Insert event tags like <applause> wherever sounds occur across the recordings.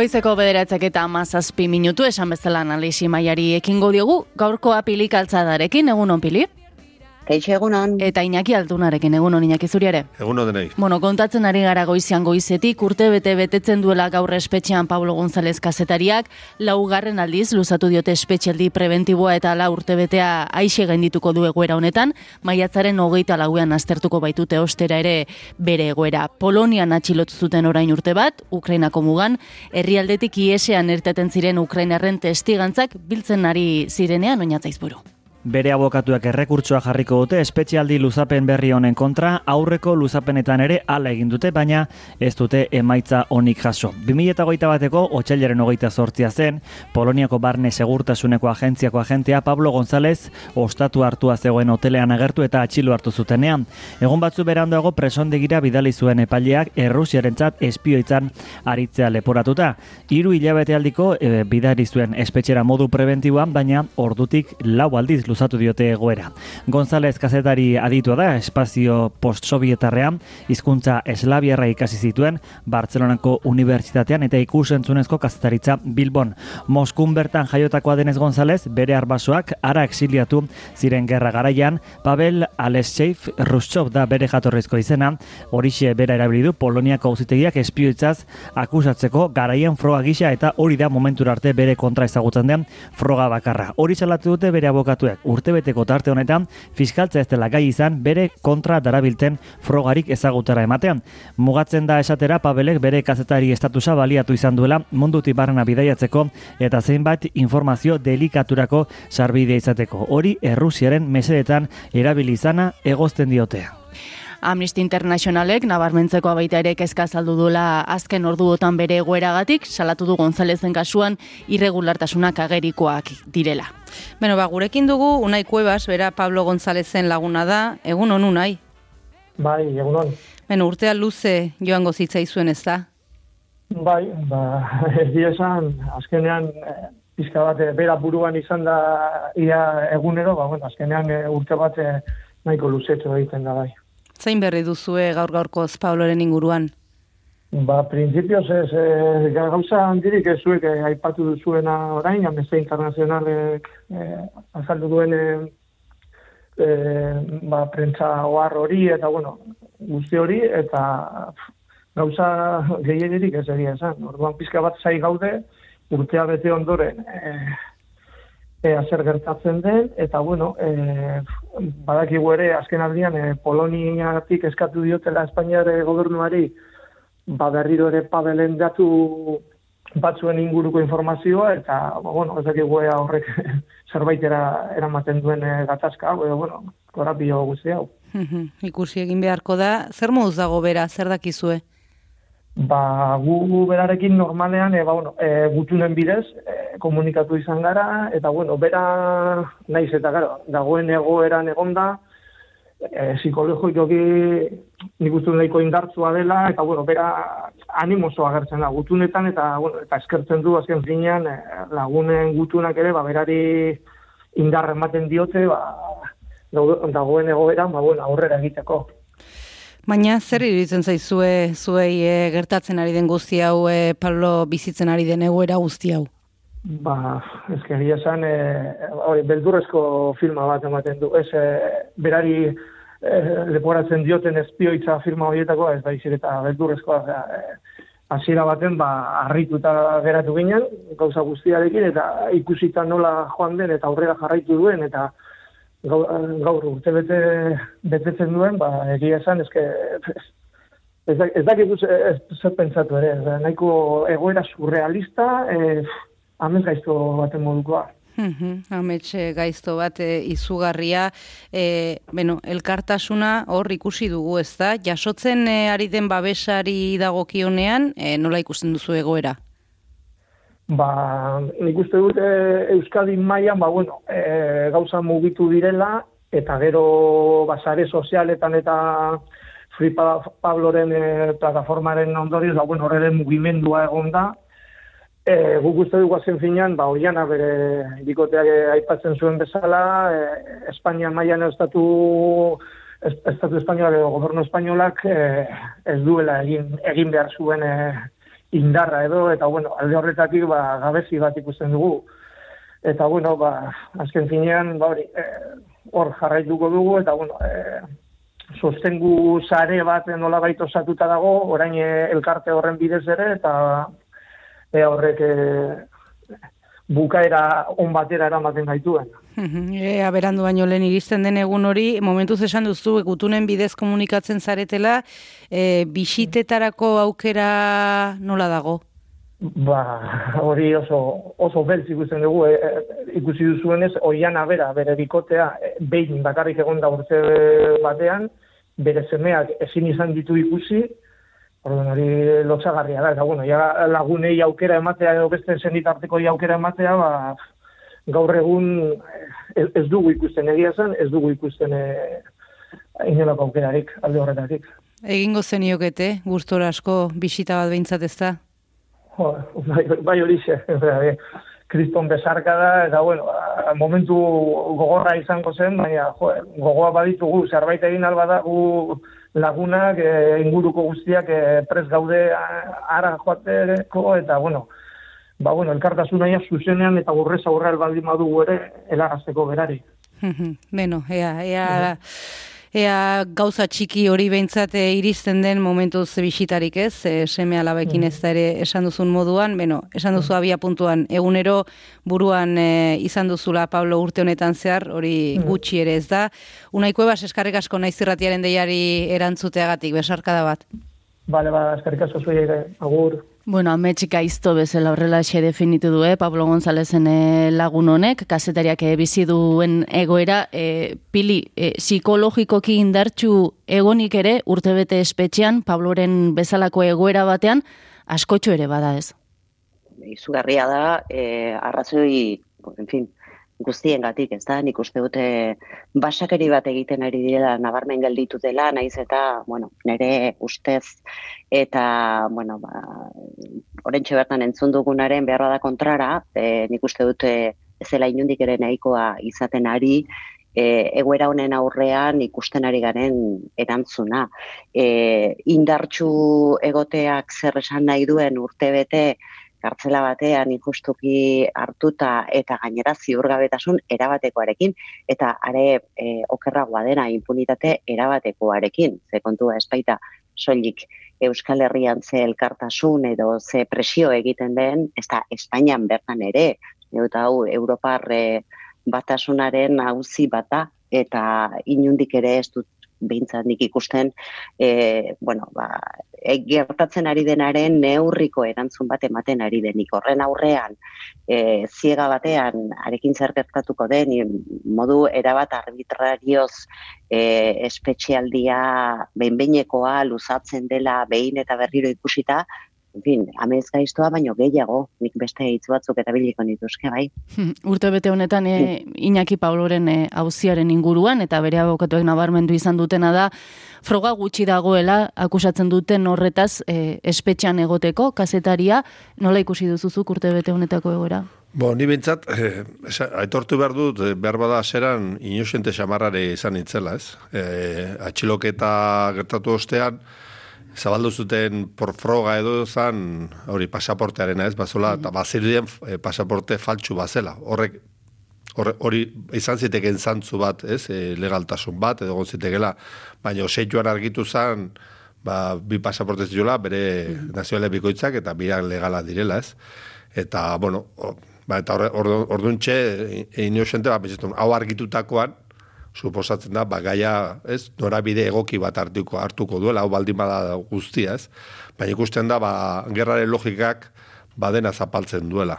Goizeko bederatzek eta amazazpi minutu esan bezala analisi maiari ekingo diogu, gaurkoa pili kaltzadarekin, egun on pili? Kaixo egunon. Eta Iñaki Altunarekin egun on Iñaki Zuriare. Egun denei. Bueno, kontatzen ari gara goizian goizetik, urte bete betetzen duela gaur espetxean Pablo González kazetariak, laugarren aldiz luzatu diote espetxeldi preventiboa eta la urte betea aixe gaindituko du egoera honetan, maiatzaren hogeita lauean aztertuko baitute ostera ere bere egoera. Polonian atxilotu zuten orain urte bat, Ukrainako mugan, herrialdetik iesean erteten ziren Ukrainarren testigantzak biltzen ari zirenean oinatzaizburu. Bere abokatuak errekurtsoa jarriko dute espezialdi luzapen berri honen kontra, aurreko luzapenetan ere ala egin dute, baina ez dute emaitza onik jaso. 2008 bateko, otxailaren hogeita sortzia zen, Poloniako barne segurtasuneko agentziako agentea Pablo González ostatu hartua zegoen hotelean agertu eta atxilu hartu zutenean. Egun batzu berandoago presondegira bidali zuen epaileak errusiaren txat espioitzan aritzea leporatuta. Hiru hilabete aldiko e, bidari zuen espetxera modu preventiboan, baina ordutik lau aldiz luzatu diote egoera. González kazetari aditua da, espazio post-sovietarrean, hizkuntza eslabiarra ikasi zituen, Bartzelonako Unibertsitatean eta ikusentzunezko kazetaritza Bilbon. Moskun bertan jaiotakoa denez González, bere arbasoak ara exiliatu ziren gerra garaian, Pavel Alesheif Ruschov da bere jatorrezko izena, horixe bera erabilidu Poloniako auzitegiak espioitzaz akusatzeko garaien froga gisa eta hori da momentura arte bere kontra ezagutzen den froga bakarra. Hori salatu dute bere abokatuek urtebeteko tarte honetan fiskaltza ez dela gai izan bere kontra darabilten frogarik ezagutara ematean. Mugatzen da esatera Pabelek bere kazetari estatusa baliatu izan duela mundutik barrena bidaiatzeko eta zeinbat informazio delikaturako sarbide izateko. Hori Errusiaren mesedetan erabili izana egozten diotea. Amnesty Internationalek nabarmentzeko baita ere kezka saldu duela azken orduotan bere egoeragatik, salatu du Gonzalezen kasuan irregulartasunak agerikoak direla. Beno, ba, gurekin dugu Unai Kuebas, bera Pablo Gonzalezen laguna da, egun on Unai? Bai, egun on. Beno, urtea luze joango zitzaizuen ez da? Bai, ba, <laughs> ez esan, azkenean, eh, pizka bat, eh, bera buruan izan da ia egunero, ba, bueno, azkenean eh, urte bat nahiko luzetxo egiten da bai. Zein berri duzue gaur gaurkoz Pabloren inguruan? Ba, prinsipioz ez, e, gauza handirik ez zuek e, aipatu duzuena orain, ameste internazionalek e, azaldu duen e, ba, prentza oar hori, eta bueno, guzti hori, eta pff, gauza gehiagirik ez egia esan. Orduan pizka bat zai gaude, urtea bete ondoren, e, e, zer gertatzen den, eta bueno, e, badakigu ere, azken aldian, e, Poloniatik eskatu diotela Espainiare gobernuari, ba berriro ere pabelen datu batzuen inguruko informazioa, eta, ba, bueno, ez dakigu ea horrek <laughs> zerbaitera eramaten duen e, gatazka, edo, bueno, korapio guzti hau. Ikusi egin beharko da, zer moduz dago bera, zer dakizue? Ba, gu berarekin normalean, e, ba, bueno, e, gutunen bidez, e, komunikatu izan gara, eta, bueno, bera naiz eta gara, dagoen egoeran egonda, e, psikologikoki nik uste nahiko indartzua dela, eta, bueno, bera animoso agertzen da gutunetan, eta, bueno, eta eskertzen du azken zinean e, lagunen gutunak ere, ba, berari indarren ematen diote, ba, dagoen egoeran, ba, bueno, aurrera egiteko. Baina zer iruditzen zaizue zuei e, gertatzen ari den guzti hau e, Pablo bizitzen ari den egoera guzti hau? Ba, ez egia esan, e, hori, beldurrezko filma bat ematen du. Ez, e, berari e, leporatzen dioten espioitza firma horietako, ez da izir eta beldurrezkoa. Hasiera baten, ba, harrituta geratu ginen, gauza guztiarekin, eta ikusita nola joan den, eta aurrera jarraitu duen, eta gaur, gaur urte bete betetzen duen, ba, egia esan, ezke, ez, ez dakik zer pentsatu ere, ez, nahiko egoera surrealista, e, amez gaizto baten modukoa. Amets gaizto bat e, izugarria, e, bueno, elkartasuna hor ikusi dugu ez da, jasotzen e, ari den babesari dagokionean, e, nola ikusten duzu egoera? Ba, nik uste dute Euskadi mailan ba, bueno, e, gauza mugitu direla, eta gero basare sozialetan eta Free Pabloren e, plataformaren ondorioz, ba, bueno, horre mugimendua egon da. E, guk uste dugu azen finean, ba, horiana bere dikoteak aipatzen zuen bezala, e, Espainia mailan estatu Estatu Espainolak Gobernu Espainolak ez duela egin, egin behar zuen e, indarra edo, eta bueno, alde horretatik ba, gabezi bat ikusten dugu. Eta bueno, ba, azken finean, ba, hori, e, hor jarraituko dugu, eta bueno, e, sostengu sare bat nola baito osatuta dago, orain elkarte horren bidez ere, eta e, horrek e, bukaera on batera eramaten gaituen. Ea berandu baino lehen iristen den egun hori, momentuz esan duzu, gutunen bidez komunikatzen zaretela, e, bisitetarako aukera nola dago? Ba, hori oso, oso beltz ikusten dugu, e, e, ikusi duzuenez, oian abera, bere bikotea, e, behin bakarrik egon da urte batean, bere semeak ezin izan ditu ikusi, Orduan hori lotxagarria da, eta bueno, ja lagunei aukera ematea edo beste zenitarteko aukera ematea, ba, gaur egun ez, ez dugu ikusten egia zen, ez dugu ikusten e, inolako aukerarik, alde horretatik. Egingo zeniokete, gustora asko bisita bat behintzat ez da? bai, bai hori xe, <laughs> kriston besarka da, eta bueno, momentu gogorra izango zen, baina jo, gogoa baditugu, zerbait egin alba da, gu lagunak, e, inguruko guztiak e, pres gaude ara joateko, eta, bueno, ba, bueno, elkartasuna ja zuzenean eta gurrez aurreal baldin badugu ere, elarazteko berari. Beno, ea, ea, ea gauza txiki hori behintzat eh, iristen den momentu bisitarik ez, e, seme alabekin ez da ere esan duzun moduan, beno, esan duzu abia puntuan, egunero buruan e, izan duzula Pablo urte honetan zehar, hori gutxi ere ez da. Unaiko ebas eskarrik asko naiz irratiaren deiari erantzuteagatik, besarkada bat. Bale, ba, eskarrik asko zuei, agur. Bueno, ametxika izto bezala horrela xe definitu du, eh? Pablo Gonzalezen lagun honek, kasetariak eh, bizi duen egoera, eh, pili, eh, psikologikoki indartxu egonik ere, urtebete espetxean, Pabloren bezalako egoera batean, askotxo ere bada ez? Izugarria da, eh, arrazoi, en fin, guztien gatik, ez da, nik uste dute basakeri bat egiten ari direla nabarmen gelditu dela, naiz eta, bueno, nire ustez, eta, bueno, ba, orentxe bertan entzun dugunaren beharra da kontrara, e, nik uste dute ezela inundik ere nahikoa izaten ari, e, egoera honen aurrean ikusten ari garen erantzuna. E, indartxu egoteak zer esan nahi duen urte bete, kartzela batean injustuki hartuta eta gainera ziurgabetasun erabatekoarekin eta are e, okerragoa dena impunitate erabatekoarekin. Ze kontua espaita soilik Euskal Herrian ze elkartasun edo ze presio egiten den ez da Espainian bertan ere eta hau Europar e, batasunaren auzi bata eta inundik ere ez dut behintzat nik ikusten, e, bueno, ba, e, gertatzen ari denaren neurriko erantzun bat ematen ari denik. Horren aurrean, e, ziega batean, arekin zer gertatuko den, modu erabat arbitrarioz e, espetxialdia behinbeinekoa luzatzen dela behin eta berriro ikusita, fin, amez gaiztoa, baino gehiago, nik beste hitz batzuk eta biliko nituzke, bai. <laughs> Urte bete honetan, e, Iñaki Pauloren e, auziaren inguruan, eta bere abokatuek nabarmendu izan dutena da, froga gutxi dagoela, akusatzen duten horretaz, e, espetxan egoteko, kazetaria, nola ikusi duzuzuk urte bete honetako egoera? Bo, ni bintzat, eh, aitortu behar dut, behar bada aseran, inosente xamarrare izan itzela, ez? Eh, atxiloketa gertatu ostean, zabaldu zuten por froga edo zan, hori pasaportearena ez, bazola, eta bazirudien e, pasaporte faltsu bazela. Horrek, hori izan ziteken zantzu bat, ez, e, legaltasun bat, edo zitekela, baina oseituan argitu zan, ba, bi pasaporte ziola, bere mm nazioale bikoitzak, eta birak legala direla, ez. Eta, bueno, ba, eta orduntxe, egin e, ba, hau argitutakoan, suposatzen da, bagaia, ez, norabide egoki bat hartuko, hartuko duela, hau baldin bada guztia, ez, baina ikusten da, ba, gerraren logikak badena zapaltzen duela.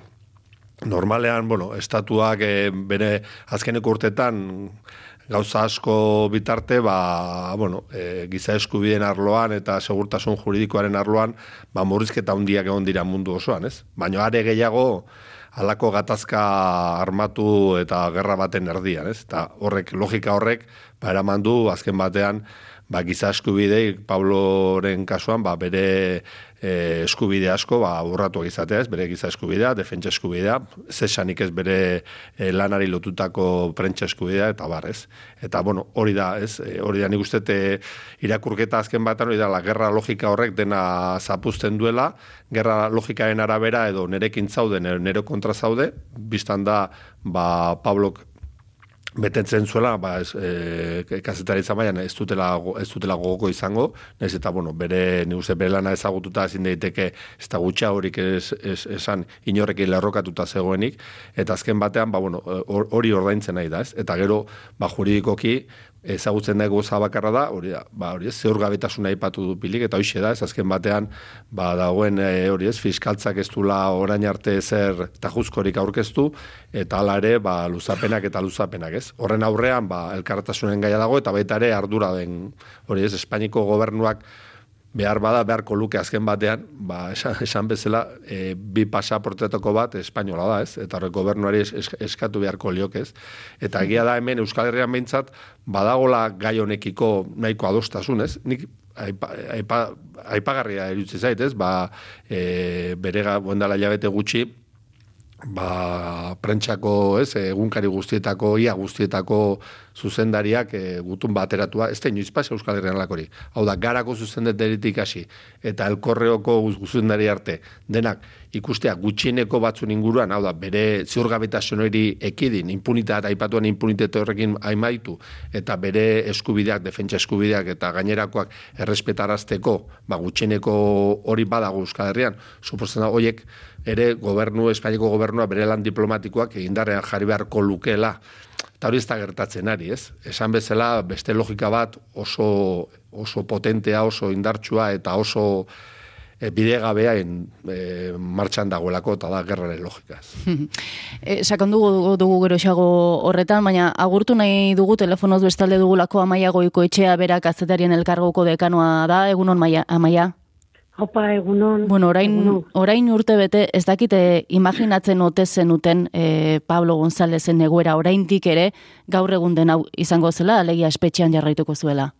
Normalean, bueno, estatuak e, bere azkeneko urtetan gauza asko bitarte, ba, bueno, e, giza eskubideen arloan eta segurtasun juridikoaren arloan, ba, murrizketa hundiak egon dira mundu osoan, ez? Baina are gehiago, alako gatazka armatu eta gerra baten erdian, ez? Eta horrek, logika horrek, ba, eraman du, azken batean, ba, giza eskubidei, Pabloren kasuan, ba, bere e, eskubide asko ba urratu izatea, ez bere giza eskubidea, defentsa eskubidea, zesanik ez bere e, lanari lotutako prentsa eskubidea eta bar, ez. Eta bueno, hori da, ez, e, hori da nik uste irakurketa azken batan hori da la gerra logika horrek dena zapuzten duela, gerra logikaen arabera edo nerekin zaude, nero kontra zaude, biztan da ba Pablok betetzen zuela, ba, ez, e, kazetari zamaian ez dutela, ez dutela gogoko izango, nez eta, bueno, bere, neuse, bere lana ezagututa ezin daiteke ez da gutxa horik ez, ez, esan inorrekin lerrokatuta zegoenik, eta azken batean, ba, bueno, hori ordaintzen nahi da, ez? Eta gero, ba, juridikoki, ezagutzen da goza bakarra da, hori da, ba, hori ez, zeur gabetasuna ipatu du pilik, eta hoxe da, ez azken batean, ba, dagoen, e, hori ez, fiskaltzak ez dula orain arte zer tajuzkorik aurkeztu, eta hala ere, ba, luzapenak eta luzapenak, ez? Horren aurrean, ba, elkartasunen gaia dago, eta baita ere ardura den, hori ez, Espainiko gobernuak, behar bada beharko luke azken batean, ba, esan, esan bezala, e, bi pasaportetoko bat espainola da, ez? Eta horrek gobernuari eskatu beharko liok, ez? Eta egia da hemen Euskal Herrian behintzat, badagola gai honekiko nahiko adostasun, ez? Nik aipa, aipa, aipagarria erutzi zait, ez? Ba, e, berega, buendala jabete gutxi, ba, prentxako, ez, egunkari guztietako, ia guztietako zuzendariak e, gutun bateratua, ez da inoiz pasa Euskal Herrian lakori. Hau da, garako zuzenderitik hasi, eta elkorreoko zuzendari arte, denak ikustea gutxieneko batzun inguruan, hau da, bere ziurgabetasun hori ekidin, impunitat, aipatuan impunitate horrekin aimaitu, eta bere eskubideak, defentsa eskubideak, eta gainerakoak errespetarazteko, ba, gutxieneko hori badago Euskal Herrian, suposten da, horiek, ere gobernu, Espainiako gobernua bere lan diplomatikoak egindarrean jarri beharko lukela. Eta hori ez da gertatzen ari, ez? Esan bezala, beste logika bat oso, oso potentea, oso indartsua eta oso e, bidegabea in, e, martxan dagoelako eta da gerraren logika. e, <laughs> Sakan dugu, dugu gero xago horretan, baina agurtu nahi dugu telefonoz bestalde dugulako amaia goiko etxea berak azetarien elkargoko dekanoa da, egunon maia, amaia? Opa, egunon. Bueno, orain, orain urte bete, ez dakite imaginatzen ote zenuten e, Pablo Gonzalezen egoera oraindik ere gaur egun den hau izango zela, alegia espetxean jarraituko zuela?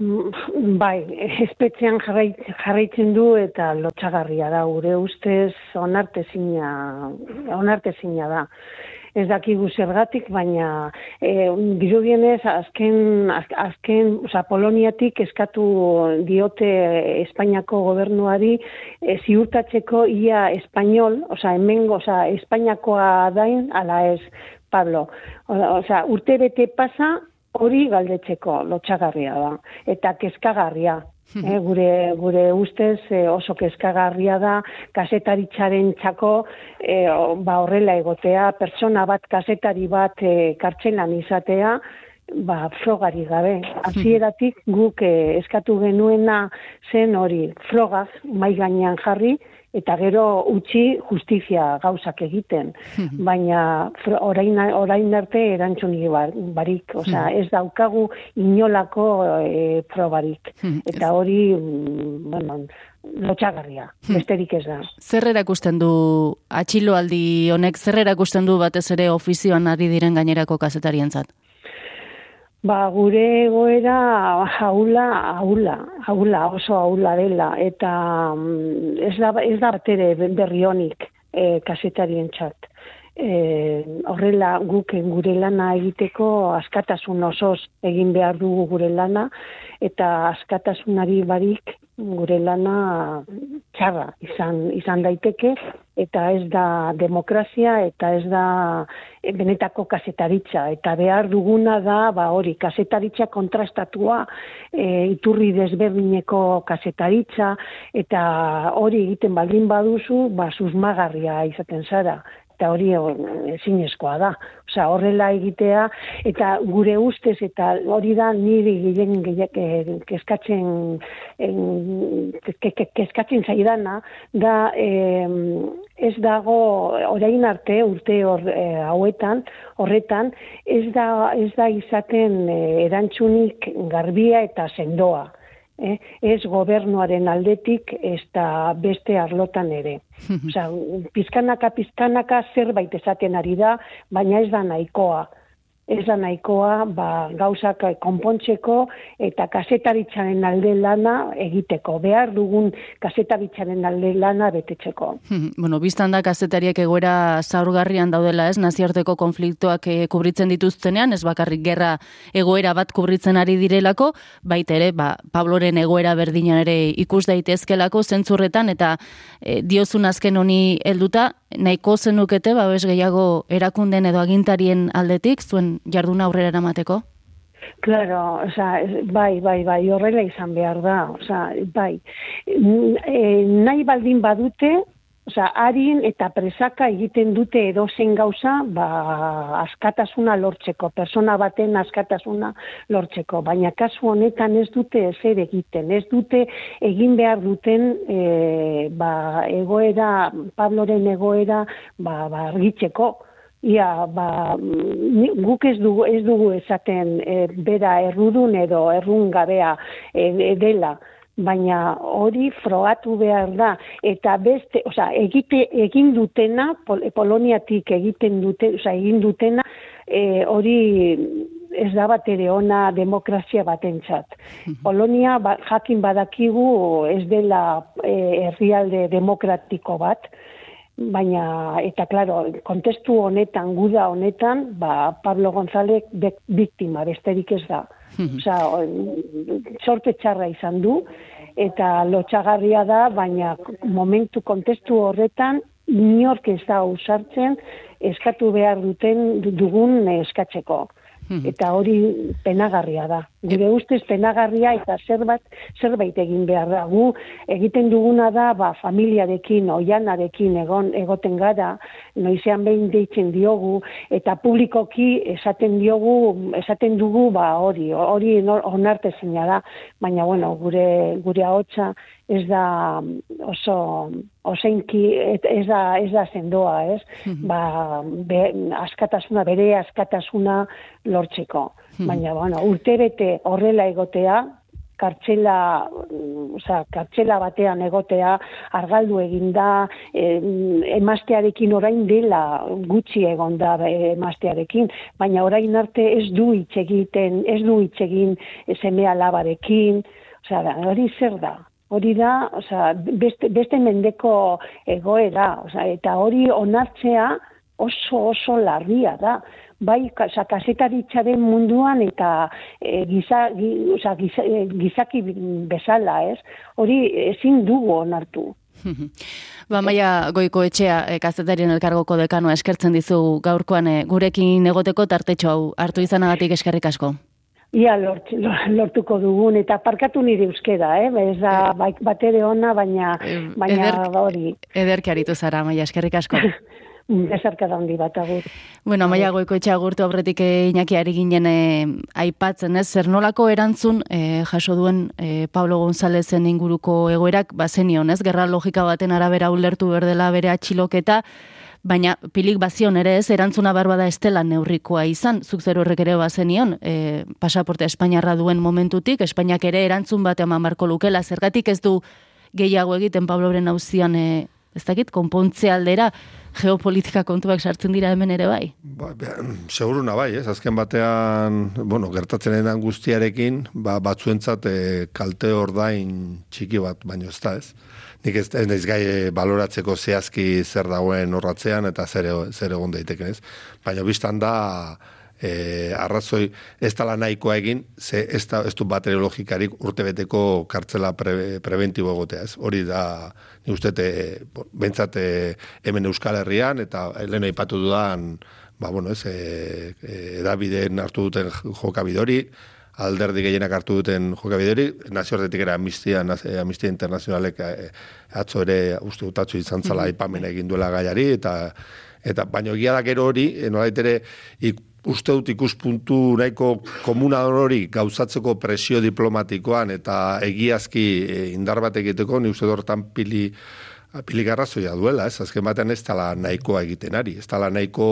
Mm, bai, espetxean jarraitzen du eta lotxagarria da, gure ustez onartezina, onartezina da ez dakigu zergatik, baina e, bizudienez azken, azken oza, Poloniatik eskatu diote Espainiako gobernuari e, ziurtatzeko ia espainol, oza, hemengo, oza, Espainiakoa dain, ala ez, Pablo. Oza, urte bete pasa, hori galdetzeko lotxagarria da, eta kezkagarria. E, gure, gure ustez e, oso kezkagarria da kasetaritzaren txako e, ba horrela egotea, pertsona bat kasetari bat e, kartxelan izatea, ba frogari gabe. <laughs> Hasieratik guk e, eskatu genuena zen hori frogaz mai gainean jarri, eta gero utzi justizia gauzak egiten. <laughs> Baina orain, orain arte erantzunik barik, osea, ez daukagu inolako e, probarik. Eta hori, mm, bueno, lotxagarria, besterik ez da. Zer erakusten du atxiloaldi honek, zer erakusten du batez ere ofizioan ari diren gainerako kazetarientzat? Ba, gure egoera haula, haula, haula, oso haula dela, eta mm, ez da, ez da batere berri honik e, kasetarien txat. E, horrela guk gure lana egiteko askatasun osoz egin behar dugu gure lana, eta askatasunari barik gure lana txarra izan, izan daiteke, eta ez da demokrazia, eta ez da benetako kasetaritza. Eta behar duguna da, ba hori, kasetaritza kontrastatua, e, iturri desberdineko kasetaritza, eta hori egiten baldin baduzu, ba susmagarria izaten zara eta hori ezinezkoa da. Osea, horrela egitea eta gure ustez eta hori da niri gehien eh, kezkatzen kezkatzen zaidana da ez dago orain arte urte hor, eh, hauetan horretan ez da ez da izaten eh, erantzunik garbia eta sendoa eh? ez gobernuaren aldetik ez da beste arlotan ere. <laughs> Osea, pizkanaka, pizkanaka zerbait esaten ari da, baina ez da nahikoa. Ez da nahikoa ba, gauzak konpontzeko eta kasetaritzaren alde lana egiteko. Behar dugun kasetaritzaren alde lana betetzeko. bueno, biztan da kasetariak egoera zaurgarrian daudela ez, naziarteko konfliktoak e, kubritzen dituztenean, ez bakarrik gerra egoera bat kubritzen ari direlako, baita ere, ba, Pabloren egoera berdinan ere ikus daitezkelako zentzurretan, eta e, diozun azken honi helduta nahiko zenukete, ba, gehiago erakunden edo agintarien aldetik, zuen jarduna aurrera eramateko? Claro, o sea, bai, bai, bai, horrela izan behar da, o sea, bai. E, nahi baldin badute, o sea, harin eta presaka egiten dute edozen gauza, ba, askatasuna lortzeko, persona baten askatasuna lortzeko, baina kasu honetan ez dute ezer egiten, ez dute egin behar duten e, ba, egoera, Pabloren egoera, ba, ba, argitzeko, ia ba, guk ez dugu, ez dugu esaten e, bera errudun edo errun gabea e, e, dela baina hori froatu behar da. Eta beste, osea, egite egin dutena Poloniatik egiten dute, osea, egin dutena e, hori ez da bat ere ona demokrazia batentzat. Polonia ba, jakin badakigu ez dela e, herrialde demokratiko bat, baina eta claro, kontestu honetan, guda honetan, ba Pablo González biktima besterik ez da. Osea, sorte txarra izan du eta lotxagarria da, baina momentu kontestu horretan inork ez da usartzen eskatu behar duten dugun eskatzeko. Mhm. eta hori penagarria da. Gure ustez penagarria eta zerbait, zerbait egin behar da. Gu egiten duguna da ba, familiarekin, oianarekin egon egoten gara, noizean behin deitzen diogu, eta publikoki esaten diogu, esaten dugu ba, hori, hori onartezina da, baina bueno, gure, gure ahotsa ez da oso oseinki ez da ez da sendoa, ez? Mhm. Ba, be, askatasuna bere askatasuna lortzeko. Mhm. Baina bueno, urtebete horrela egotea, kartxela, oza, kartxela batean egotea, argaldu eginda, emastearekin orain dela gutxi egon da emastearekin, baina orain arte ez du hitz egiten, ez du hitz egin semea labarekin, osea, hori zer da? hori da, osea, beste, beste mendeko egoera, osea, eta hori onartzea oso oso larria da. Bai, osea, kasetaritzaren munduan eta e, giza, osea, e, gizaki bezala, ez? Hori ezin dugu onartu. <laughs> ba, maia goiko etxea e, kazetarien elkargoko dekanoa eskertzen dizu gaurkoan e, gurekin egoteko tartetxo hau hartu izanagatik eskerrik asko. Ia lort, lortuko dugun, eta parkatu nire euskera, eh? Ez da, eh. bai, bat ere ona, baina, baina Eder, hori. Ederki aritu zara, maia, eskerrik asko. <laughs> Ezarka da handi bat, agur. Bueno, maia goiko etxe agurtu aurretik eh, inakiari ginen eh, aipatzen, ez? Zer nolako erantzun eh, jaso duen eh, Pablo Gonzalezen inguruko egoerak, bazenion, ez? Gerra logika baten arabera ulertu berdela bere atxiloketa, baina pilik bazion ere ez, erantzuna barbada estela neurrikoa izan, zuk zer horrek ere bazenion, e, pasaporte Espainiarra duen momentutik, Espainiak ere erantzun bat eman marko lukela, zergatik ez du gehiago egiten Pabloren hauzian, e, ez dakit, konpontze aldera, geopolitika kontuak sartzen dira hemen ere bai? Ba, seguruna bai, ez? Azken batean, bueno, gertatzen edan guztiarekin, ba, batzuentzat e, kalte ordain txiki bat, baino ez da, ez? nik ez, ez gai eh, baloratzeko zehazki zer dagoen horratzean eta zer, zer egon daiteke, ez? Baina biztan da, e, arrazoi ez tala nahikoa egin, ze ez, da, ez du baterio logikarik urtebeteko kartzela pre, preventibo egotea, ez? Hori da, ni uste, bentsat hemen Euskal Herrian, eta lehen aipatu dudan, ba, bueno, ez, e, e, edabideen hartu duten jokabidori, alderdi gehienak hartu duten jokabideri, nazioartetik era amnistia, eh, amnistia internazionalek eh, atzo ere uste dutatzu izan zala ipamen egin duela gaiari, eta, eta baino egia da gero hori, eh, nolait ere, ik, uste dut ikuspuntu nahiko komuna hori gauzatzeko presio diplomatikoan eta egiazki indar bat egiteko, ni uste dortan pili, pili garrazoia duela, ez azken batean ez tala nahikoa egiten ari, ez tala nahiko,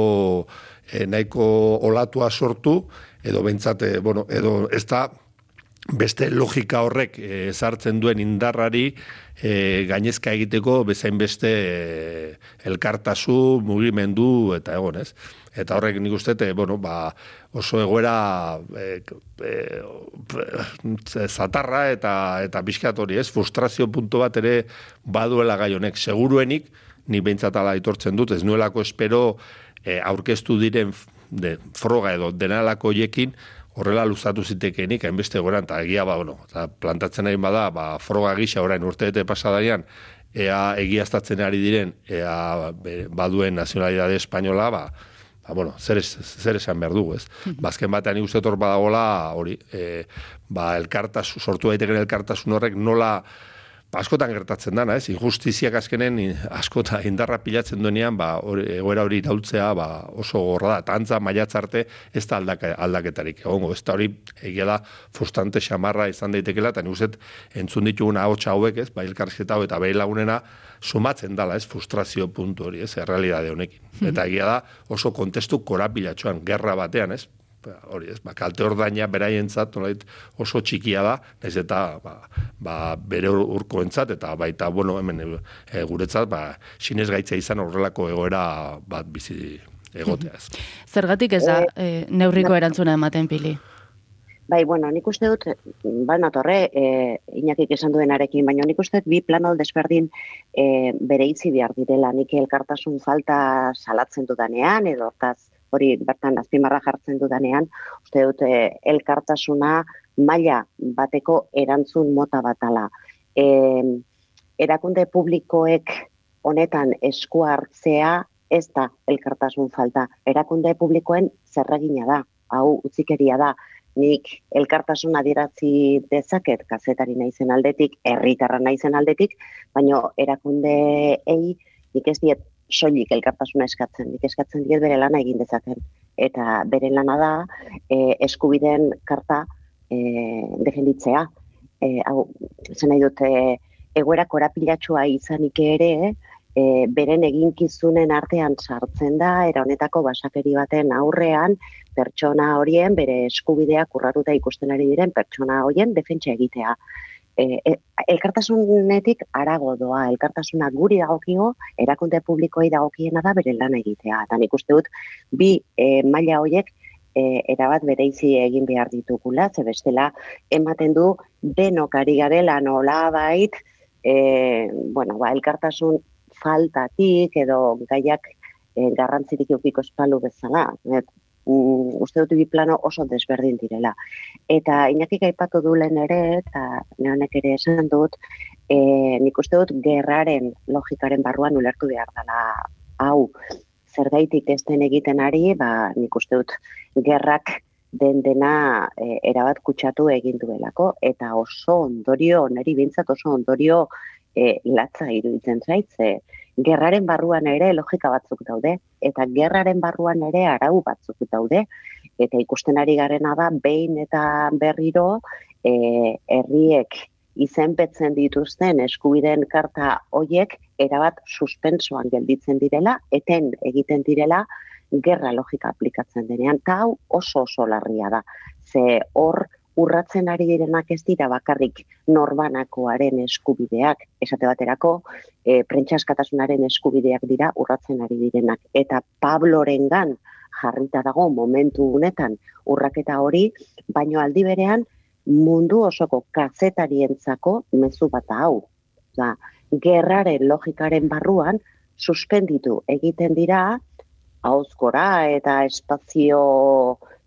nahiko olatua sortu, edo bentsate, bueno, edo ez da beste logika horrek ezartzen duen indarrari e, gainezka egiteko bezain beste e, elkartasu, mugimendu eta egon, ez? Eta horrek nik uste, e, bueno, ba, oso egoera e, e, zatarra eta eta bizkat hori, ez? Frustrazio puntu bat ere baduela gai honek. Seguruenik, ni behintzatala aitortzen dut, ez nuelako espero e, aurkeztu diren de, froga edo denalako jekin, horrela luzatu zitekenik, hainbeste goran, eta egia ba, bueno, eta plantatzen nahi bada, ba, froga gisa orain urteete pasadaian, ea egiaztatzen ari diren, ea baduen nazionalidade espainola, ba, ba, bueno, zer, zer esan behar dugu, ez? <laughs> Bazken batean ikuste torpa badagola, hori, e, ba, elkartasun, sortu daiteken elkartasun horrek nola, Ba, askotan gertatzen dana, ez? Injustiziak azkenen askota indarra pilatzen duenean, ba, egoera hori iraultzea ba, oso gorra da. Tantza maiatzarte ez da aldaka, aldaketarik. Egongo, ez da hori egia da frustrante xamarra izan daitekela, eta nik entzun ditugun ahotsa hauek, ez? Ba, elkarrizketa hau eta behi lagunena sumatzen dala, ez? Frustrazio puntu hori, ez? Errealidade honekin. Hmm. Eta egia da oso kontestu korapilatxoan, gerra batean, ez? Ba, hori ez, ba, kalte ordaina beraientzat nolait oso txikia da, naiz eta ba, ba, bere urkoentzat eta baita bueno, hemen e, guretzat ba sinez gaitza izan horrelako egoera bat bizi egotea ez. Zergatik ez da e, neurriko erantzuna ematen pili? Bai, bueno, nik uste dut, ba, natorre, e, inakik esan duenarekin, baina nik uste dut bi planol desberdin e, bere itzi behar direla, nik elkartasun falta salatzen dudanean, edo hortaz hori bertan azpimarra jartzen dudanean, uste dut eh, elkartasuna maila bateko erantzun mota batala. E, erakunde publikoek honetan esku hartzea ez da elkartasun falta. Erakunde publikoen zerregina da, hau utzikeria da. Nik elkartasuna adierazi dezaket kazetari naizen aldetik, herritarra naizen aldetik, baina erakunde ei nik ez diet soilik elkartasuna eskatzen, nik eskatzen diet bere lana egin dezaten. Eta bere lana da, e, eskubideen karta e, defenditzea. E, hau, zen nahi dute, egoera korapilatxua izanik ere, e, beren eginkizunen artean sartzen da, era honetako basakeri baten aurrean, pertsona horien, bere eskubideak urratuta ikusten ari diren, pertsona horien defentsa egitea e, e, elkartasunetik arago doa, elkartasuna guri dagokio, erakunde publikoei dagokiena da bere lan egitea. Eta nik uste dut, bi e, maila horiek e, erabat bereizi egin behar ditugula, ze bestela ematen du denok ari garela nola bait, e, bueno, ba, elkartasun faltatik edo gaiak e, garrantzirik eukiko espalu bezala. Et, mm, uste dut bi plano oso desberdin direla. Eta inakik aipatu du lehen ere, eta neonek ere esan dut, e, nik uste dut gerraren logikaren barruan ulertu behar dela hau zer gaitik ez den egiten ari, ba, nik uste dut gerrak den dena e, erabat kutsatu egin duelako, eta oso ondorio, neri bintzat oso ondorio e, latza iruditzen zaitze, gerraren barruan ere logika batzuk daude, eta gerraren barruan ere arau batzuk daude, eta ikusten ari garena da, behin eta berriro, e, herriek izenpetzen dituzten eskubideen karta hoiek erabat suspensoan gelditzen direla, eten egiten direla, gerra logika aplikatzen denean, eta hau oso oso larria da. Ze hor, urratzen ari direnak ez dira bakarrik norbanakoaren eskubideak, esate baterako, e, prentsaskatasunaren eskubideak dira urratzen ari direnak. Eta Pablorengan jarrita dago momentu honetan urraketa hori, baino aldi berean mundu osoko kazetarientzako mezu bat hau. Da, gerraren logikaren barruan suspenditu egiten dira hauzkora eta espazio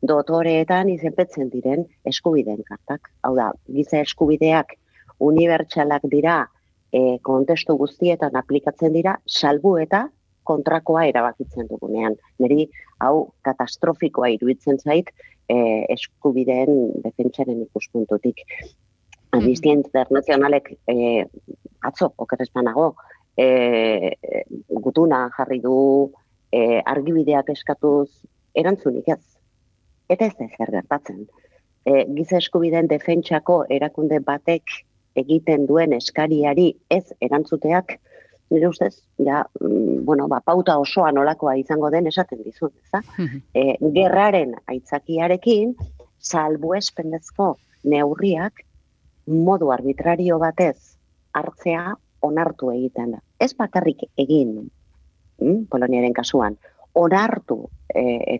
dotoreetan izenpetzen diren eskubideen kartak. Hau da, giza eskubideak unibertsalak dira e, kontestu guztietan aplikatzen dira, salbu eta kontrakoa erabakitzen dugunean. Neri, hau katastrofikoa iruditzen zait e, eskubideen defentsaren ikuspuntutik. Amnistia mm internazionalek e, atzo, okerrezpanago, e, gutuna jarri du e, argibideak eskatuz erantzunik ez eta ez da zer gertatzen. E, giza eskubideen defentsako erakunde batek egiten duen eskariari ez erantzuteak, nire ustez, ja, mm, bueno, ba, pauta osoa nolakoa izango den esaten dizun, eza? e, gerraren aitzakiarekin, salbu espendezko neurriak modu arbitrario batez hartzea onartu egiten da. Ez bakarrik egin, mm, Poloniaren kasuan, onartu e,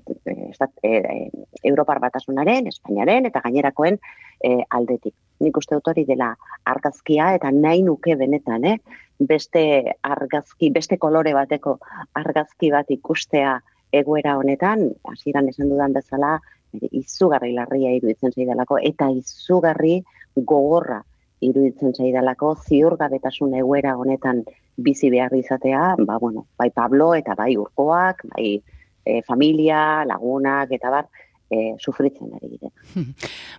e, Europar batasunaren, Espainiaren eta gainerakoen e, aldetik. Nik uste dut hori dela argazkia eta nahi nuke benetan, eh? beste argazki, beste kolore bateko argazki bat ikustea egoera honetan, hasieran esan dudan bezala, izugarri larria iruditzen zaidalako, eta izugarri gogorra iruditzen zaidalako, ziurgabetasun egoera honetan bizi behar izatea, ba, bueno, bai Pablo eta bai urkoak, bai e, familia, lagunak eta bar, e, sufritzen ari dire. <laughs>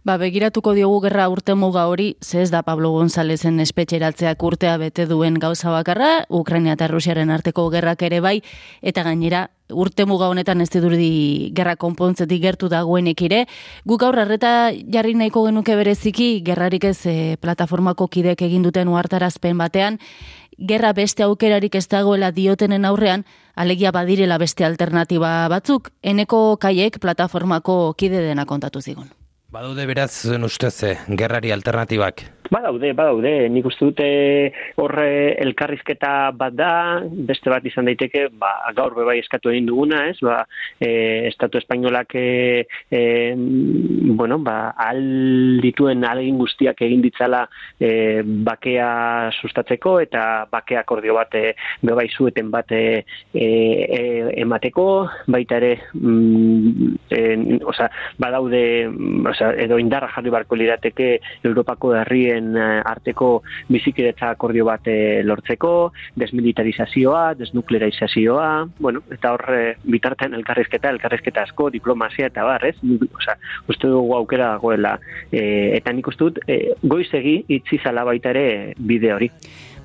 Ba, begiratuko diogu gerra urte muga hori, ze ez da Pablo Gonzalezen espetxeratzeak urtea bete duen gauza bakarra, Ukraina eta Rusiaren arteko gerrak ere bai, eta gainera urte muga honetan ez didurdi gerra konpontzetik gertu dagoenek ere. Guk aurra arreta jarri nahiko genuke bereziki, gerrarik ez e, plataformako kidek egin duten uartarazpen batean, gerra beste aukerarik ez dagoela diotenen aurrean, alegia badirela beste alternatiba batzuk, eneko kaiek plataformako kide dena kontatu zigun. Badude beraz zuen ustez, eh, gerrari alternatibak? Badaude, badaude, nik uste dute horre elkarrizketa bat da, beste bat izan daiteke, ba, gaur bebai eskatu egin duguna, ez, ba, e, Estatu Espainolak, e, e, bueno, ba, aldituen alegin guztiak egin ditzala e, bakea sustatzeko, eta bakea akordio bat e, bebai zueten bat e, e, emateko, baita ere, mm, e, oza, badaude, oza, edo indarra jarri barko lirateke Europako herrien Eh, arteko bizikiretza akordio bat eh, lortzeko, desmilitarizazioa, desnuklearizazioa, bueno, eta hor eh, bitartean elkarrizketa, elkarrizketa asko, diplomazia eta bar, ez? Osa, uste dugu aukera dagoela. eta nik uste dut, e, goizegi itzi zala baita ere bide hori.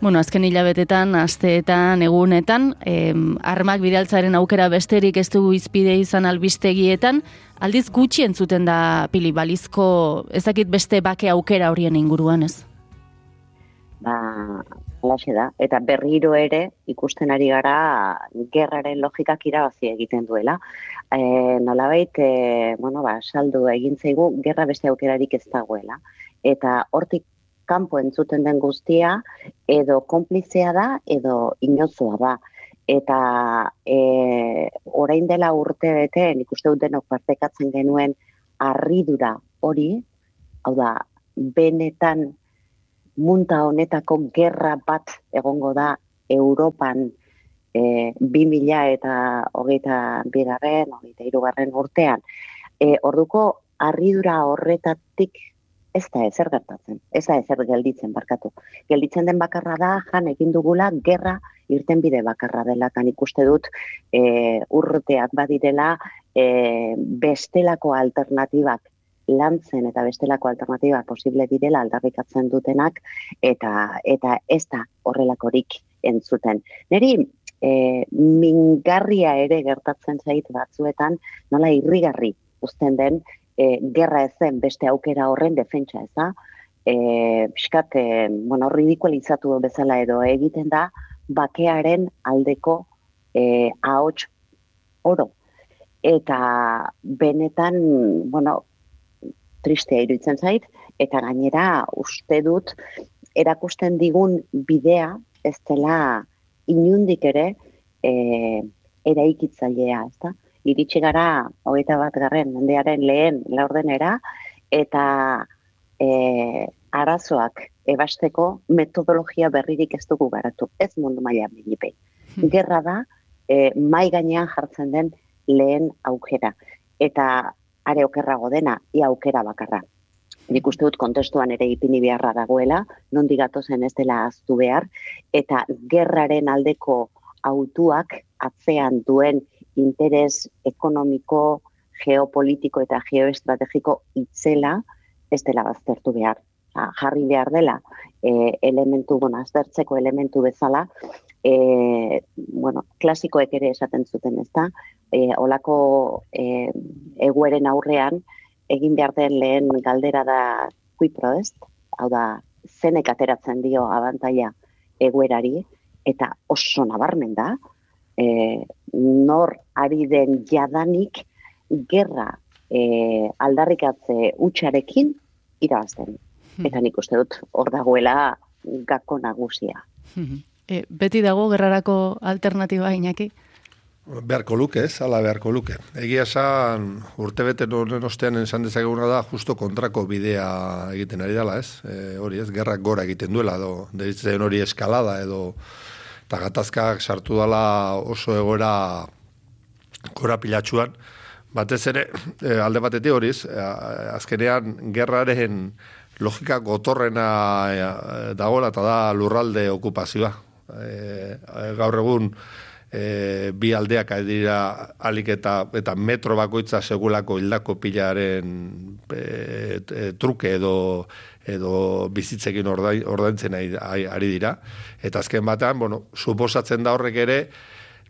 Bueno, azken hilabetetan, asteetan, egunetan, em, armak bidaltzaren aukera besterik ez du izpide izan albistegietan, aldiz gutxi entzuten da pili balizko ezakit beste bake aukera horien inguruan ez? Ba, alaxe da. Eta berriro ere ikusten ari gara gerraren logikak irabazi egiten duela. E, nolabait, e, bueno, ba, saldu egin zaigu, gerra beste aukerarik ez dagoela. Eta hortik kanpo entzuten den guztia, edo konplizea da, edo inozoa da eta e, orain dela urte bete, nik uste dut denok partekatzen genuen arridura hori, hau da, benetan munta honetako gerra bat egongo da Europan e, 2000 eta hogeita bigarren, hogeita irugarren urtean. E, orduko arridura horretatik ez da ezer gertatzen, ez da ezer gelditzen barkatu. Gelditzen den bakarra da, jan egin dugula, gerra irten bide bakarra dela, kan ikuste dut e, urteak badirela e, bestelako alternatibak lantzen eta bestelako alternatiba posible direla aldarrikatzen dutenak eta eta ez da horrelakorik entzuten. Neri e, mingarria ere gertatzen zait batzuetan nola irrigarri uzten den e, gerra ezen beste aukera horren defentsa ez da. E, piskat, e, bueno, ridikualizatu bezala edo egiten da, bakearen aldeko e, ahots oro. Eta benetan, bueno, tristea iruditzen zait, eta gainera uste dut, erakusten digun bidea, ez dela inundik ere, e, eraikitzailea, ez da? Iritsi gara hogeita bat garren mendearen lehen laurdenera eta e, arazoak ebasteko metodologia berririk ez dugu garatu. Ez mundu maila minipe. Hmm. Gerra da e, mai gainean jartzen den lehen aukera. Eta are okerrago dena, ia aukera bakarra. Nik uste dut kontestuan ere ipini beharra dagoela, non zen ez dela aztu behar, eta gerraren aldeko autuak atzean duen interes ekonomiko, geopolitiko eta geoestrategiko itzela ez dela baztertu behar. Ha, jarri behar dela e, elementu, bueno, aztertzeko elementu bezala, e, bueno, klasikoek ere esaten zuten ez da, e, olako e, egueren aurrean, egin behar den lehen galdera da kuipro ez, hau da, zenek ateratzen dio abantaia eguerari, eta oso nabarmen da, e, nor ari den jadanik gerra e, aldarrikatze utxarekin irabazten. Eta nik uste dut hor dagoela gako nagusia. E, beti dago gerrarako alternatiba inaki? Beharko luke, ez, ala beharko luke. Egia esan, urte bete noren ostean esan dezakeguna da, justo kontrako bidea egiten ari dela, ez? E, hori, ez, gerrak gora egiten duela, edo, deritzen hori eskalada, edo, eta gatazkak sartu dela oso egoera gora pilatxuan. Batez ere, e, <clears throat> alde batetik horiz, e, azkenean gerraren logika gotorrena e, dagoela, eta da lurralde okupazioa. Gaur egun, e, bi aldeak dira alik eta, eta metro bakoitza segulako hildako pilaren e, e, truke edo edo bizitzekin ordaintzen ari dira. Eta azken batean, bueno, suposatzen da horrek ere,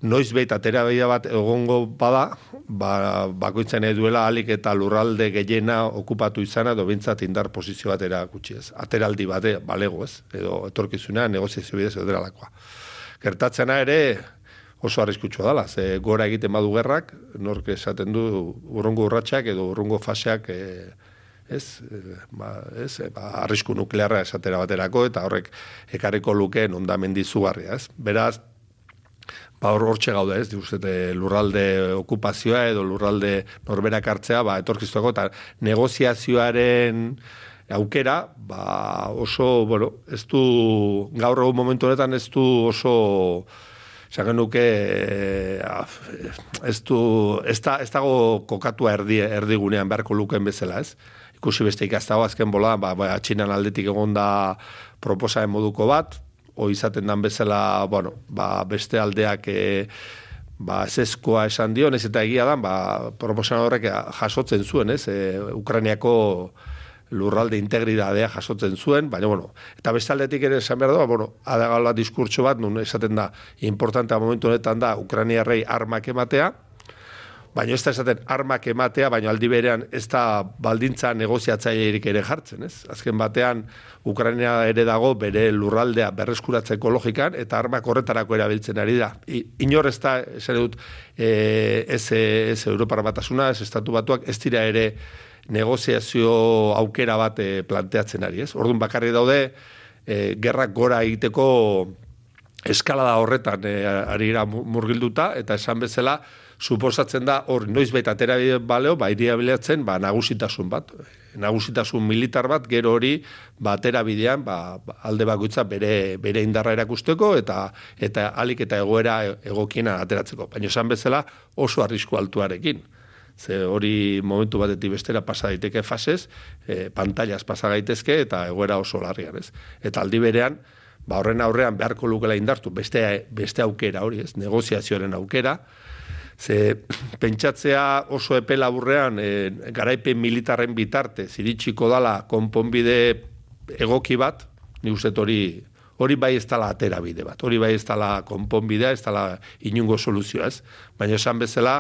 noiz beita atera bat egongo bada, ba, bakoitzen duela alik eta lurralde gehiena okupatu izana, edo bintzat indar posizio bat erakutsi ez. Ateraldi bate, balego ez, edo etorkizuna negoziazio bidez edo lakoa. Gertatzena ere, oso arriskutsua dela, ze gora egiten badu gerrak, nork esaten du urrungo urratsak edo urrungo faseak e, ez, e, ba, ez, e, ba, arrisku nuklearra esatera baterako, eta horrek ekarriko lukeen ondamendi zugarria, ez? Beraz, ba hor hortxe gaude, ez? Duzete lurralde okupazioa edo lurralde norberak hartzea, ba etorkizuako eta negoziazioaren aukera, ba oso, bueno, ez du gaur egun momentu honetan ez du oso Zagen nuke, eh, ez du, ez, da, ez dago kokatua erdi, erdigunean beharko luken bezala, ez? Ikusi beste ikastago azken bola, ba, ba, txinan aldetik egon da proposaen moduko bat, o izaten dan bezala, bueno, ba, beste aldeak e, ba, eskoa esan dio, ez eta egia da, ba, proposan horrek jasotzen zuen, ez? E, Ukrainiako lurralde integridadea jasotzen zuen, baina, bueno, eta bestaldetik ere esan behar da, bueno, adagala diskurtso bat, nun esaten da, importantea momentu honetan da, Ukraniarrei armak ematea, baina ez da esaten armak ematea, baina aldi berean ez da baldintza negoziatzailerik ere jartzen, ez? Azken batean, Ukraina ere dago bere lurraldea berreskuratzeko logikan, eta armak horretarako erabiltzen ari da. Inor ez da, esan dut, e, ez, ez Europar batasuna, ez estatu batuak, ez dira ere, negoziazio aukera bat e, planteatzen ari, ez? Orduan bakarri daude e, gerrak gora egiteko eskalada horretan e, ari murgilduta eta esan bezala suposatzen da hor noiz baita atera baleo, ba iria bilatzen ba nagusitasun bat, nagusitasun militar bat gero hori batera bidean ba, alde bakoitza bere bere indarra erakusteko eta eta alik eta egoera egokiena ateratzeko. Baina esan bezala oso arrisku altuarekin ze hori momentu batetik bestera pasa daiteke fasez, e, pantailas pasa gaitezke eta egoera oso larrian, ez? Eta aldi berean, ba horren aurrean beharko lukela indartu beste beste aukera hori, ez? Negoziazioaren aukera. Ze pentsatzea oso epe laburrean e, garaipen militarren bitarte ziritsiko dala konponbide egoki bat, ni uste hori hori bai ez dala atera bide bat, hori bai ez dala konponbidea, ez dala inungo soluzioa, ez? Baina esan bezala,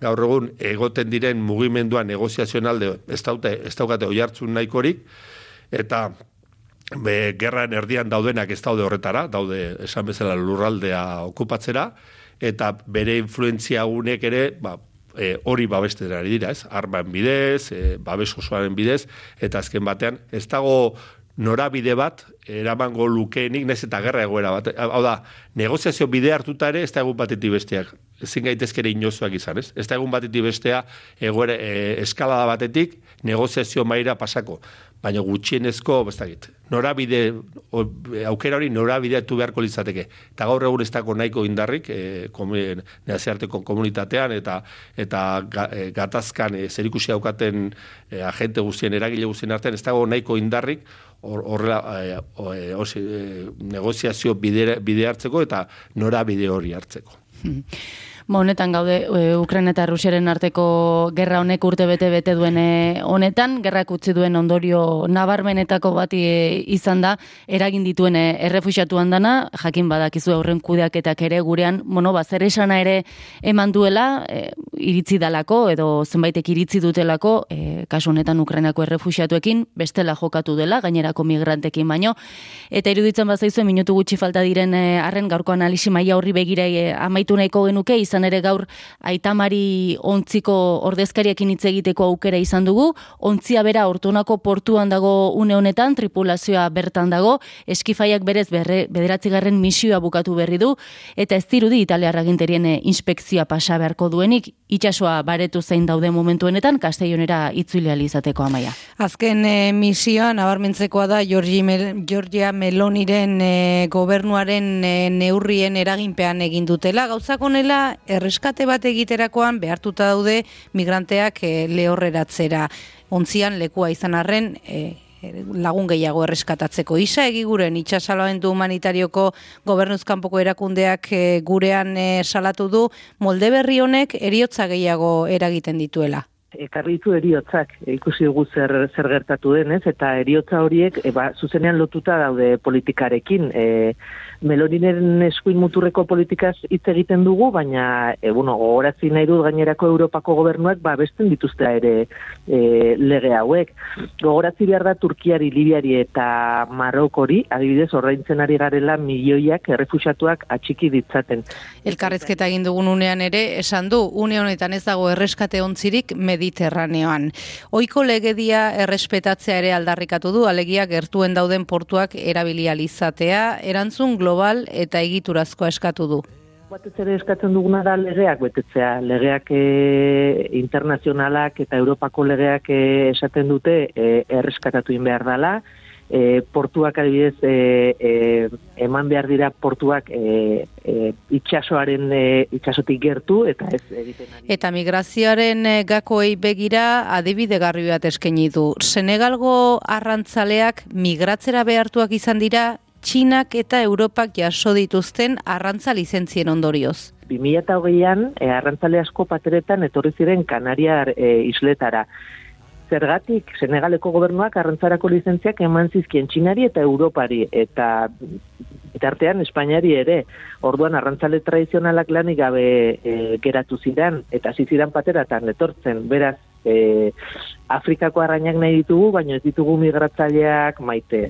gaur egun egoten diren mugimendua negoziazioen alde ez daute ez daukate oihartzun nahikorik eta be gerran erdian daudenak ez daude horretara daude esan bezala lurraldea okupatzera eta bere influentzia unek ere ba, e, hori babeste dira ez arban bidez e, babes osoaren bidez eta azken batean ez dago norabide bat eramango lukeenik nez eta gerra egoera bat. Hau da, negoziazio bide hartuta ere ez da egun batetik besteak. Ezin gaitezkere inozuak izan, ez? Ez da egun batetik bestea egoera e, eskalada batetik negoziazio maira pasako baina gutxienezko, bestakit, norabide, aukera hori norabideatu beharko litzateke. Eta gaur egun ez dago nahiko indarrik, e, neaziarteko komunitatean, eta eta e, gatazkan e, zerikusi daukaten e, agente guztien, eragile guztien artean, ez dago nahiko indarrik, horrela e, e, e, negoziazio bide, bide hartzeko eta norabide hori hartzeko. Ba, honetan gaude e, Ukraina eta Rusiaren arteko gerra honek urte bete bete duen e, honetan, gerrak utzi duen ondorio nabarmenetako bati e, izan da, eragin dituen e, errefusiatu handana, jakin badakizu aurren kudeaketak ere gurean, bueno, ba, zer esana ere eman duela, iritzi dalako edo zenbaitek iritzi dutelako e, kasu honetan Ukrainako errefuxiatuekin bestela jokatu dela gainerako migrantekin baino. Eta iruditzen bazaizu minutu gutxi falta diren e, arren gaurko analisi maila horri begira e, amaitu nahiko genuke izan ere gaur aitamari ontziko ordezkariekin hitz egiteko aukera izan dugu. Ontzia bera ortonako portuan dago une honetan tripulazioa bertan dago. Eskifaiak berez berre, bederatzigarren misioa bukatu berri du. Eta ez dirudi italiarra ginterien inspekzioa pasa beharko duenik. Itsasoa baretu zein daude momentuenetan Castellonera itzuli izateko amaia. Azken e, misioa nabarmentzekoa da Giorgi Mel Georgia Meloniren e, gobernuaren e, neurrien eraginpean egin dutela. Gauzak honela erreskate bat egiterakoan behartuta daude migranteak e, lehorreratzera ontzian lekua izan arren e, lagun gehiago erreskatatzeko. Isa egiguren itxasalamendu humanitarioko gobernuzkanpoko erakundeak e, gurean e, salatu du molde berri honek eriotza gehiago eragiten dituela. Ekarritu eriotzak ikusi dugu zer, zer gertatu denez eta eriotza horiek e, ba, zuzenean lotuta daude politikarekin. E, Meloninen eskuin muturreko politikaz hitz egiten dugu, baina e, bueno, gogorazi nahi dut gainerako Europako gobernuak ba besten dituztea ere e, lege hauek. Gogorazi behar da Turkiari, Libiari eta Marokori, adibidez, ordaintzen ari garela milioiak errefuxatuak atxiki ditzaten. Elkarrezketa egin dugun unean ere, esan du, une honetan ez dago erreskate ontzirik Mediterraneoan. Oiko legedia errespetatzea ere aldarrikatu du, alegia gertuen dauden portuak erabilializatea, erantzun global eta egiturazko eskatu du. Batez ere eskatzen duguna da legeak betetzea. Legeak e, internazionalak eta Europako legeak e, esaten dute e, erreskatatu behar dela. E, portuak adibidez e, e, eman behar dira portuak e, e, itxasoaren e, itxasotik gertu eta ez egiten ari. Eta migrazioaren e, gakoei begira adibide garri bat eskaini du. Senegalgo arrantzaleak migratzera behartuak izan dira Txinak eta Europak jaso dituzten arrantza lizentzien ondorioz. 2008an e, arrantzale asko pateretan etorri ziren Kanariar e, isletara. Zergatik, Senegaleko gobernuak arrantzarako lizentziak eman zizkien Txinari eta Europari, eta eta artean Espainiari ere, orduan arrantzale tradizionalak lanik gabe e, geratu ziren, eta ziziran pateratan etortzen, beraz, e, Afrikako arrainak nahi ditugu, baina ez ditugu migratzaileak maite.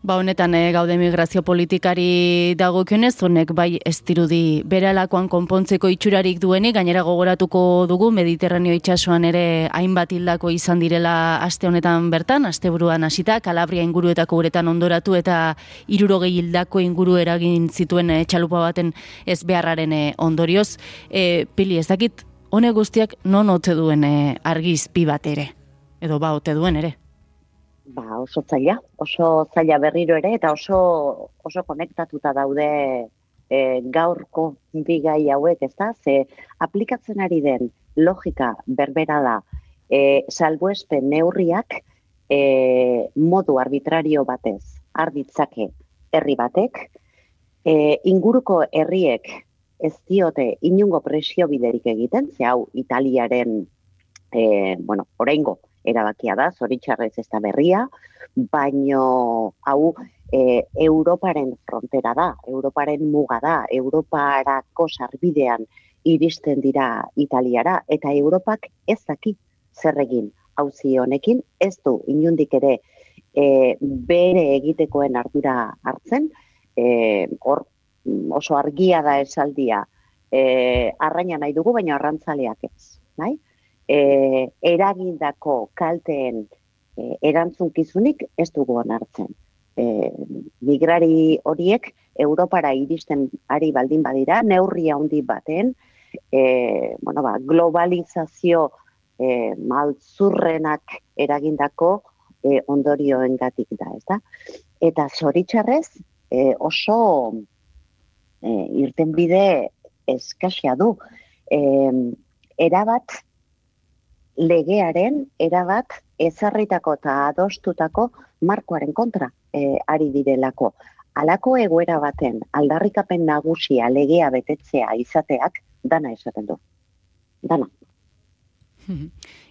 Ba honetan e, gaude migrazio politikari dagokionez honek bai ez dirudi beralakoan konpontzeko itxurarik duenik gainera gogoratuko dugu Mediterraneo itsasoan ere hainbat hildako izan direla aste honetan bertan asteburuan hasita Kalabria inguruetako uretan ondoratu eta 60 hildako inguru eragin zituen e, txalupa baten ez beharraren e, ondorioz. E, pili ez dakit honek guztiak non ote duen e, argiz pi bat ere? Edo ba ote duen ere ba, oso zaila, oso zaila berriro ere, eta oso, oso konektatuta daude e, gaurko bigai hauek, ez da? Ze aplikatzen ari den logika berbera da, e, salbuespen neurriak e, modu arbitrario batez, arditzake herri batek, e, inguruko herriek ez diote inungo presio biderik egiten, ze hau Italiaren, e, bueno, orengo, erabakia da, zoritxarrez ez da berria, baino hau e, Europaren frontera da, Europaren muga da, Europarako sarbidean iristen dira Italiara, eta Europak ez daki zer egin hauzi honekin, ez du inundik ere e, bere egitekoen ardura hartzen, e, hor oso argia da esaldia, e, arraina nahi dugu, baina arrantzaleak ez. Nahi? E, eragindako kalteen e, erantzunkizunik ez dugu onartzen. E, migrari horiek Europara iristen ari baldin badira, neurria handi baten, e, bueno, ba, globalizazio e, maltzurrenak eragindako e, ondorioen gatik da, ez da? Eta zoritxarrez e, oso e, irten bide eskasia du. E, erabat legearen erabat ezarritako eta adostutako markoaren kontra e, ari direlako. Halako egoera baten aldarrikapen nagusia legea betetzea izateak dana esaten du. Dana. <laughs>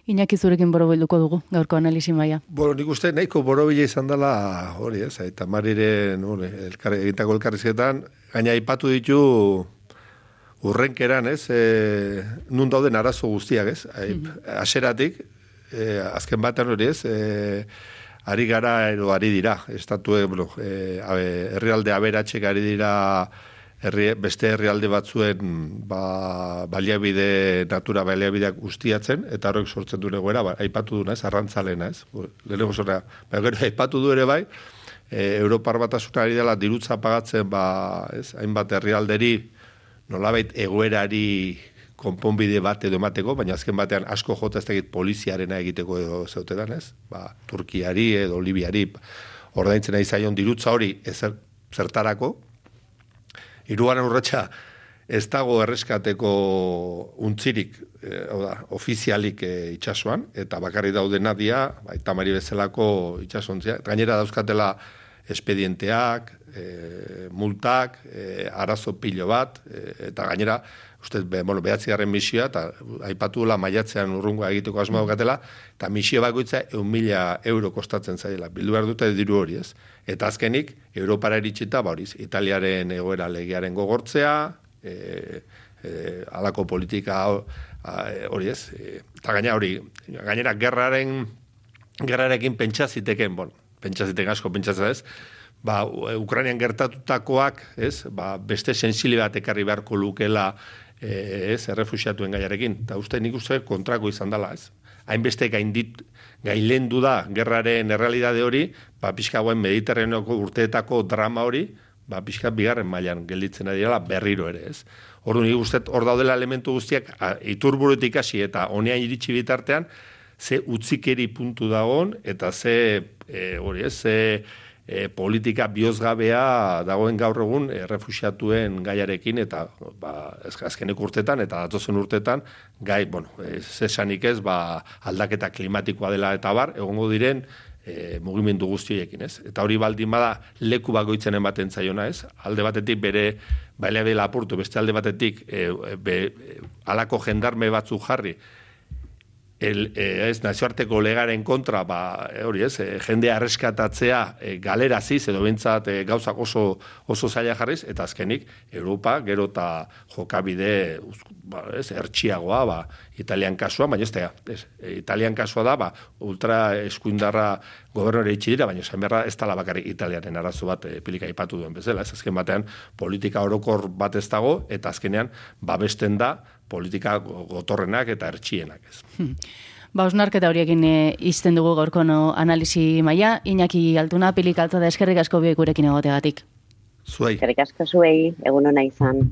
Iñaki zurekin borobilduko dugu, gaurko analisi maia. Bueno, nik uste nahiko borobila izan dela, hori ez, eta mariren, hori, elkar, egitako elkarrizketan, gaina ipatu ditu urrenkeran, ez, e, nun dauden arazo guztiak, ez, aseratik, e, azken batean hori ez, e, ari gara edo ari dira, estatu, e, bueno, e, herrialde aberatxek ari dira herri, beste herrialde batzuen ba, baliabide, natura baliabideak guztiatzen, eta horrek sortzen du egoera, ba, aipatu du, ez, arrantzalena, ez, lehenengo zora, ba, gero, aipatu du ere bai, e, Europar batasuna ari dela dirutza pagatzen, ba, ez, hainbat herrialderi, nolabait egoerari konponbide bat edo emateko, baina azken batean asko jota ez dakit poliziarena egiteko edo zeutetan, ez? Ba, Turkiari edo Libiari ordaintzen nahi zaion dirutza hori ezer, zertarako. Iruan urratxa ez dago erreskateko untzirik, e, oda, ofizialik e, itxasuan, eta bakarri daude nadia, baita mari bezalako itxasontzia. Gainera dauzkatela espedienteak, e, multak, e, arazo pilo bat, e, eta gainera, uste, be, bueno, behatzi garren misioa, eta aipatu la maiatzean urrungo egiteko asma daukatela, eta misio bakoitza eun mila euro kostatzen zaila, bildu behar dute diru hori ez. Eta azkenik, Europara eritxita, ba horiz, Italiaren egoera legiaren gogortzea, e, e, alako politika hori ez, e, eta gaina hori, gainera gerraren, gerrarekin pentsaziteken, bon, pentsaziteken asko pentsatzen ez, ba, Ukrainian gertatutakoak, ez, ba, beste sensili bat ekarri beharko lukela, e, ez, errefusiatuen gaiarekin. Eta uste nik uste kontrako izan dela, ez. Hainbeste gaindit, gailendu da gerraren errealidade hori, ba, pixka guen mediterrenoko urteetako drama hori, ba, pixka bigarren mailan gelditzen ari dela berriro ere, ez. Ordu nik uste, hor daudela elementu guztiak, iturburutik hasi eta honean iritsi bitartean, ze utzikeri puntu dagoen, eta ze, e, hori ez, ze, e, politika biozgabea dagoen gaur egun e, refusiatuen gaiarekin eta ba, azkenek urtetan eta datozen urtetan gai, bueno, zesanik ez, ba, aldaketa klimatikoa dela eta bar, egongo diren e, mugimendu guztioekin, ez? Eta hori baldin bada leku bagoitzen ematen zaiona, ez? Alde batetik bere bailea dela apurtu, beste alde batetik e, be, alako jendarme batzu jarri, el, e, ez, nazioarteko legaren kontra, ba, e, hori ez, e, jendea arreskatatzea e, galeraziz, edo bintzat e, gauzak oso, oso zaila jarriz, eta azkenik, Europa, gero eta jokabide, ba, ez, ertxiagoa, ba, italian kasua, baina ez, ez italian kasua da, ba, ultra eskuindarra gobernore itxi dira, baina esan ez tala bakarrik italianen arazo bat e, pilika ipatu duen bezala, ez azken batean politika orokor bat ez dago, eta azkenean babesten da politika gotorrenak eta ertxienak ez. Hmm. Ba, osnarketa horiekin e, izten dugu gorko no, analisi maia, Iñaki Altuna, pilik altza da eskerrik asko biek gurekin egotegatik. Zuei. Eskerrik asko zuei, egun hona izan.